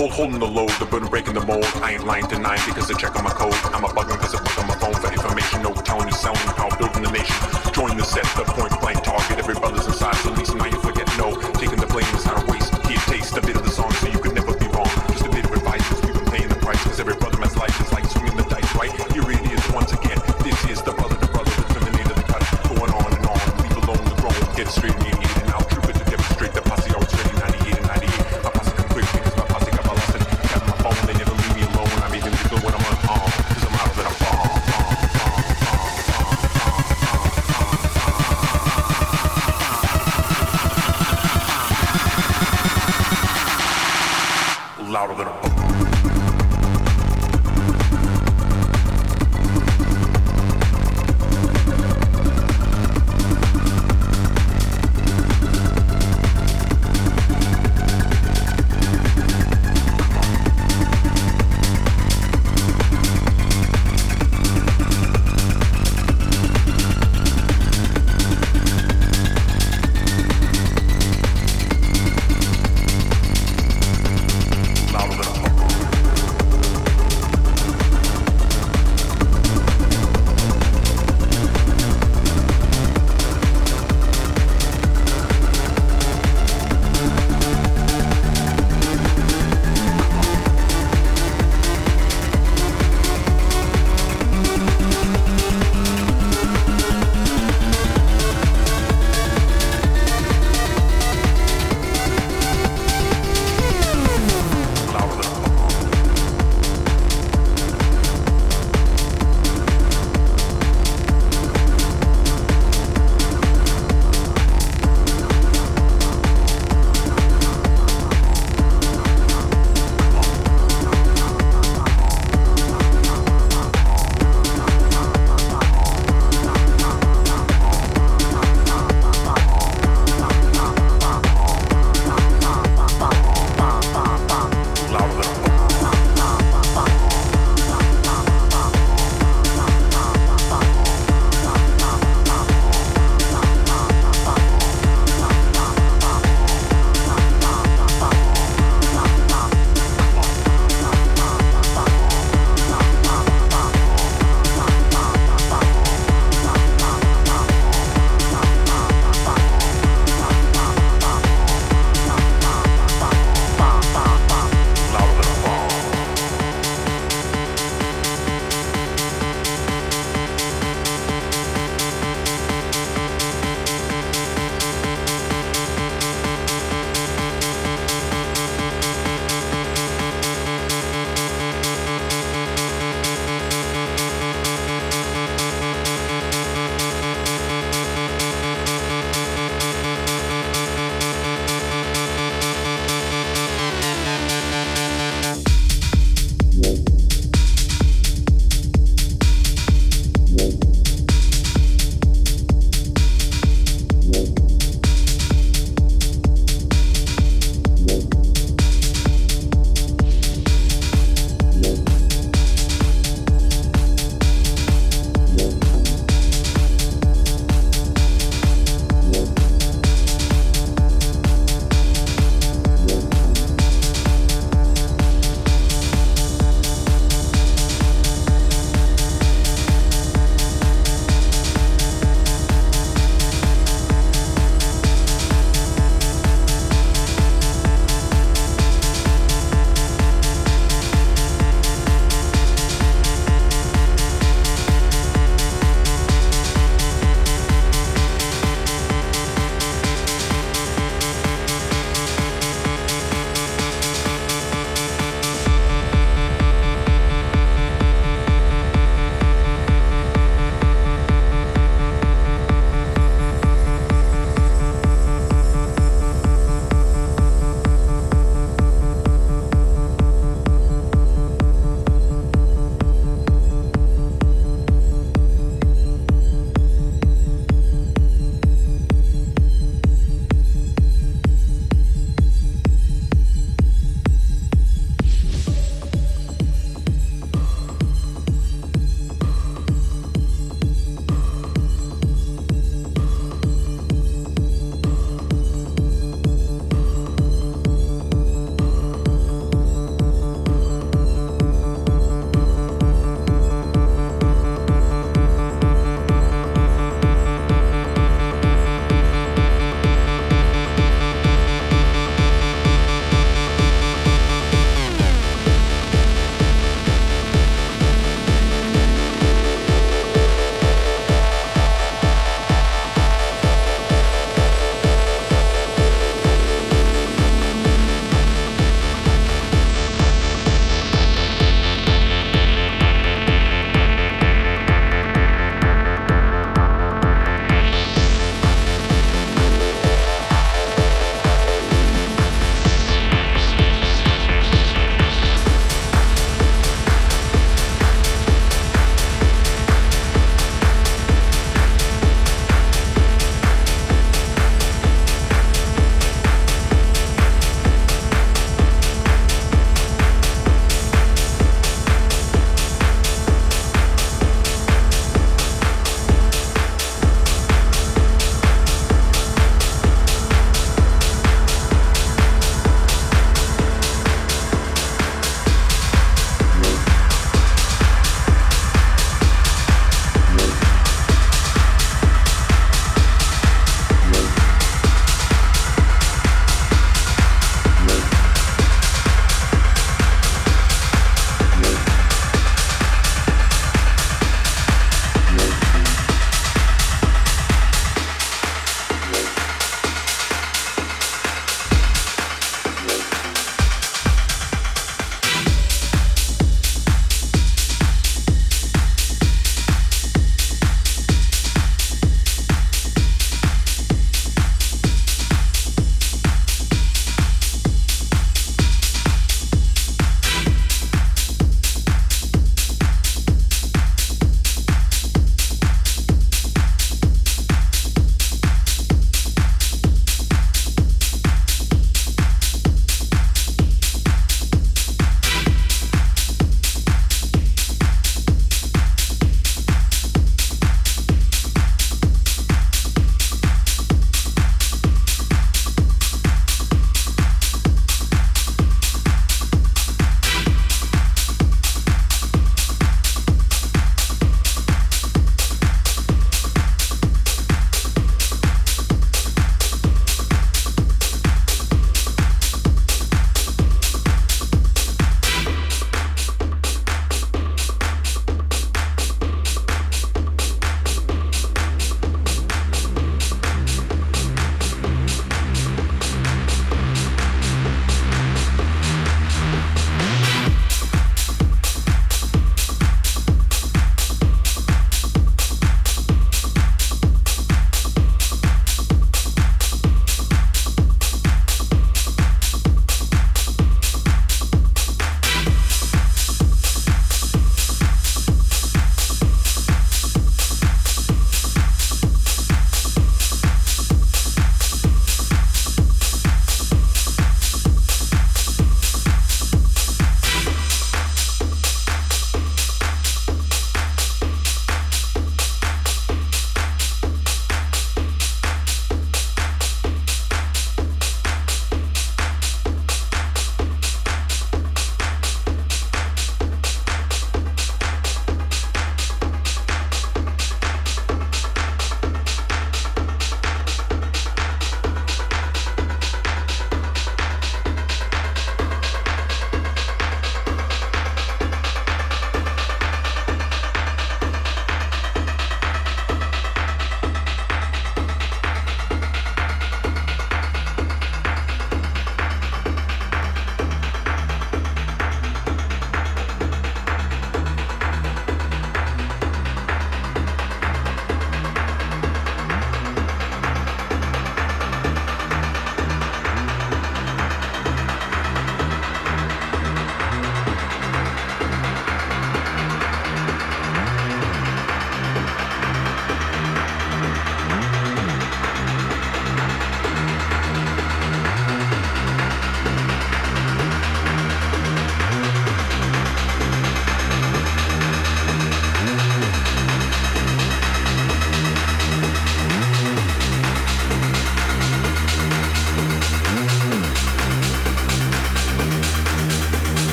Cold holding the load, the burden breaking the mold. I ain't lying tonight because they check on my code. I'm a bugging because I book on my phone for information. No telling you selling power building the nation. Join the set, the point blank target. Every brother's inside, so at least now you're